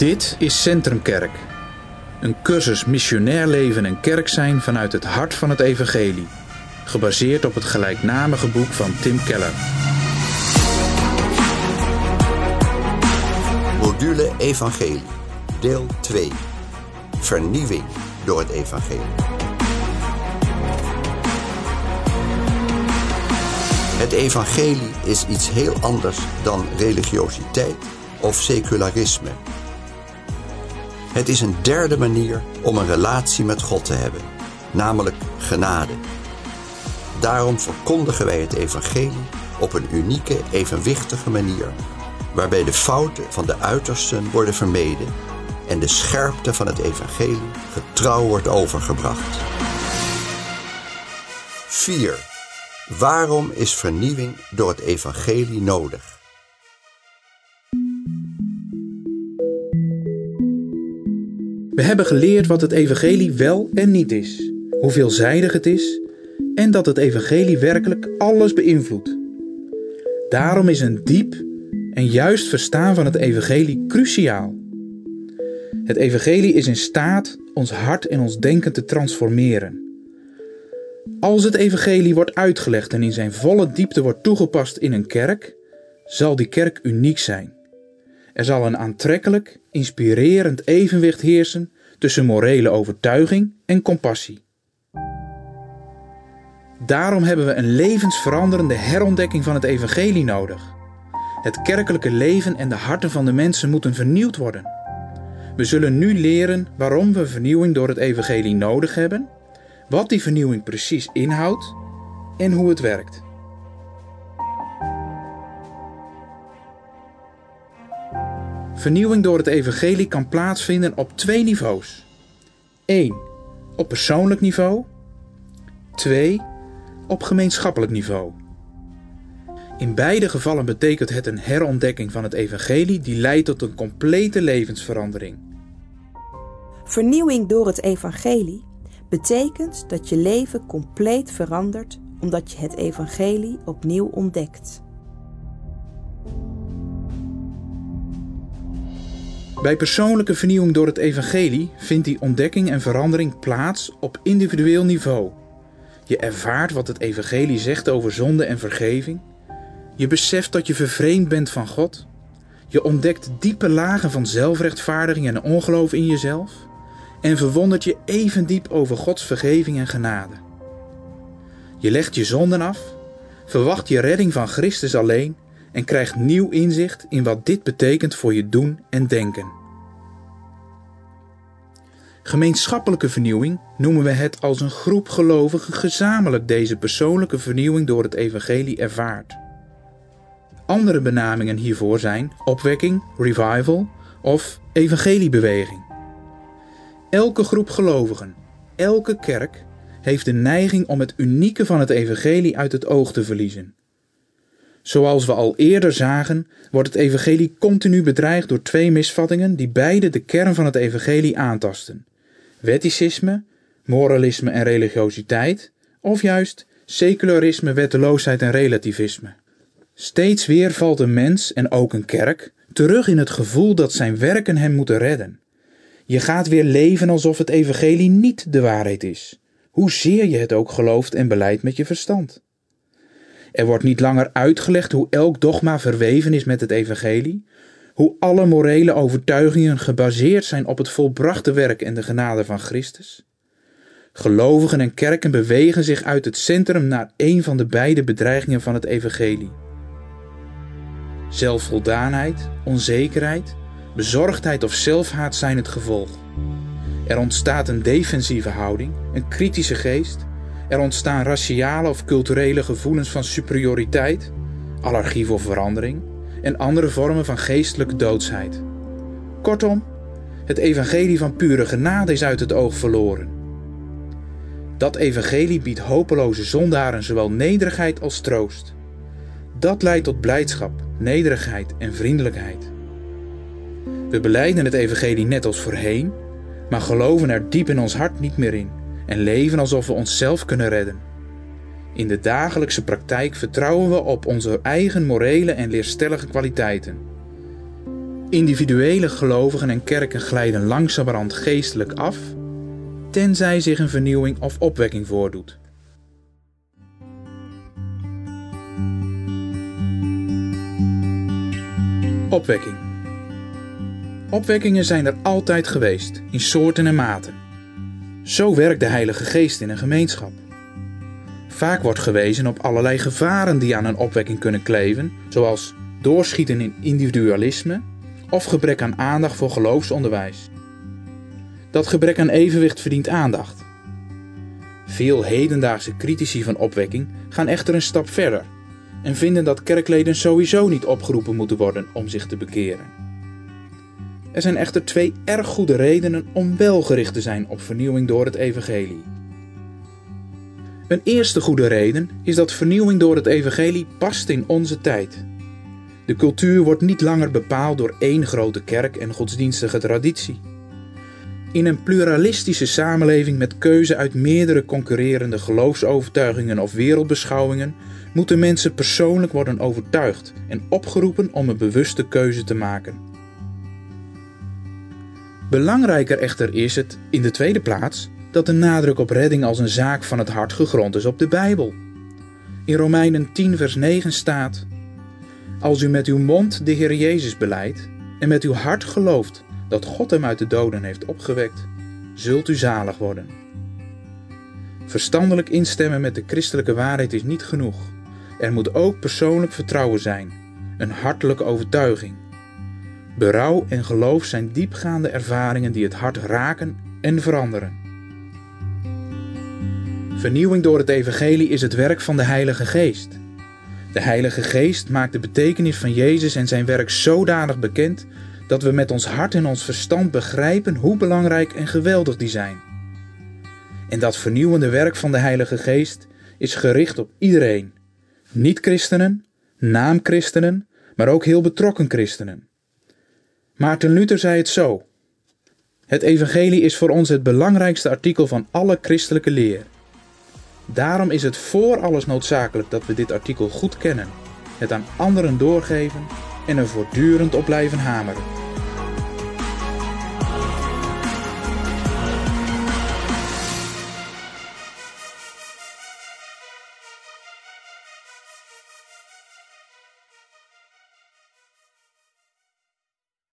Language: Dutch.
Dit is Centrumkerk. Een cursus missionair leven en kerk zijn vanuit het hart van het evangelie. Gebaseerd op het gelijknamige boek van Tim Keller. Module Evangelie, deel 2. Vernieuwing door het evangelie. Het evangelie is iets heel anders dan religiositeit of secularisme. Het is een derde manier om een relatie met God te hebben, namelijk genade. Daarom verkondigen wij het evangelie op een unieke, evenwichtige manier, waarbij de fouten van de uitersten worden vermeden en de scherpte van het evangelie getrouw wordt overgebracht. 4. Waarom is vernieuwing door het evangelie nodig? We hebben geleerd wat het evangelie wel en niet is, hoe veelzijdig het is en dat het evangelie werkelijk alles beïnvloedt. Daarom is een diep en juist verstaan van het evangelie cruciaal. Het evangelie is in staat ons hart en ons denken te transformeren. Als het evangelie wordt uitgelegd en in zijn volle diepte wordt toegepast in een kerk, zal die kerk uniek zijn. Er zal een aantrekkelijk, inspirerend evenwicht heersen tussen morele overtuiging en compassie. Daarom hebben we een levensveranderende herontdekking van het evangelie nodig. Het kerkelijke leven en de harten van de mensen moeten vernieuwd worden. We zullen nu leren waarom we vernieuwing door het evangelie nodig hebben, wat die vernieuwing precies inhoudt en hoe het werkt. Vernieuwing door het evangelie kan plaatsvinden op twee niveaus. 1. Op persoonlijk niveau. 2. Op gemeenschappelijk niveau. In beide gevallen betekent het een herontdekking van het evangelie die leidt tot een complete levensverandering. Vernieuwing door het evangelie betekent dat je leven compleet verandert omdat je het evangelie opnieuw ontdekt. Bij persoonlijke vernieuwing door het evangelie vindt die ontdekking en verandering plaats op individueel niveau. Je ervaart wat het evangelie zegt over zonde en vergeving. Je beseft dat je vervreemd bent van God. Je ontdekt diepe lagen van zelfrechtvaardiging en ongeloof in jezelf. En verwondert je even diep over Gods vergeving en genade. Je legt je zonden af, verwacht je redding van Christus alleen en krijgt nieuw inzicht in wat dit betekent voor je doen en denken. Gemeenschappelijke vernieuwing noemen we het als een groep gelovigen gezamenlijk deze persoonlijke vernieuwing door het evangelie ervaart. Andere benamingen hiervoor zijn opwekking, revival of evangeliebeweging. Elke groep gelovigen, elke kerk heeft de neiging om het unieke van het evangelie uit het oog te verliezen. Zoals we al eerder zagen, wordt het evangelie continu bedreigd door twee misvattingen die beide de kern van het evangelie aantasten: wetticisme, moralisme en religiositeit, of juist secularisme, wetteloosheid en relativisme. Steeds weer valt een mens en ook een kerk terug in het gevoel dat zijn werken hem moeten redden. Je gaat weer leven alsof het evangelie niet de waarheid is, hoezeer je het ook gelooft en beleidt met je verstand. Er wordt niet langer uitgelegd hoe elk dogma verweven is met het evangelie, hoe alle morele overtuigingen gebaseerd zijn op het volbrachte werk en de genade van Christus. Gelovigen en kerken bewegen zich uit het centrum naar een van de beide bedreigingen van het evangelie. Zelfvoldaanheid, onzekerheid, bezorgdheid of zelfhaat zijn het gevolg. Er ontstaat een defensieve houding, een kritische geest. Er ontstaan raciale of culturele gevoelens van superioriteit, allergie voor verandering en andere vormen van geestelijke doodsheid. Kortom, het evangelie van pure genade is uit het oog verloren. Dat evangelie biedt hopeloze zondaren zowel nederigheid als troost. Dat leidt tot blijdschap, nederigheid en vriendelijkheid. We beleiden het evangelie net als voorheen, maar geloven er diep in ons hart niet meer in en leven alsof we onszelf kunnen redden. In de dagelijkse praktijk vertrouwen we op onze eigen morele en leerstellige kwaliteiten. Individuele gelovigen en kerken glijden langzamerhand geestelijk af, tenzij zich een vernieuwing of opwekking voordoet. Opwekking. Opwekkingen zijn er altijd geweest, in soorten en maten. Zo werkt de Heilige Geest in een gemeenschap. Vaak wordt gewezen op allerlei gevaren die aan een opwekking kunnen kleven, zoals doorschieten in individualisme of gebrek aan aandacht voor geloofsonderwijs. Dat gebrek aan evenwicht verdient aandacht. Veel hedendaagse critici van opwekking gaan echter een stap verder en vinden dat kerkleden sowieso niet opgeroepen moeten worden om zich te bekeren. Er zijn echter twee erg goede redenen om wel gericht te zijn op vernieuwing door het evangelie. Een eerste goede reden is dat vernieuwing door het evangelie past in onze tijd. De cultuur wordt niet langer bepaald door één grote kerk en godsdienstige traditie. In een pluralistische samenleving met keuze uit meerdere concurrerende geloofsovertuigingen of wereldbeschouwingen moeten mensen persoonlijk worden overtuigd en opgeroepen om een bewuste keuze te maken. Belangrijker echter is het, in de tweede plaats, dat de nadruk op redding als een zaak van het hart gegrond is op de Bijbel. In Romeinen 10, vers 9 staat: Als u met uw mond de Heer Jezus beleidt en met uw hart gelooft dat God hem uit de doden heeft opgewekt, zult u zalig worden. Verstandelijk instemmen met de christelijke waarheid is niet genoeg. Er moet ook persoonlijk vertrouwen zijn, een hartelijke overtuiging. Berouw en geloof zijn diepgaande ervaringen die het hart raken en veranderen. Vernieuwing door het Evangelie is het werk van de Heilige Geest. De Heilige Geest maakt de betekenis van Jezus en zijn werk zodanig bekend dat we met ons hart en ons verstand begrijpen hoe belangrijk en geweldig die zijn. En dat vernieuwende werk van de Heilige Geest is gericht op iedereen. Niet-christenen, naamchristenen, maar ook heel betrokken christenen. Maarten Luther zei het zo: Het evangelie is voor ons het belangrijkste artikel van alle christelijke leer. Daarom is het voor alles noodzakelijk dat we dit artikel goed kennen, het aan anderen doorgeven en er voortdurend op blijven hameren.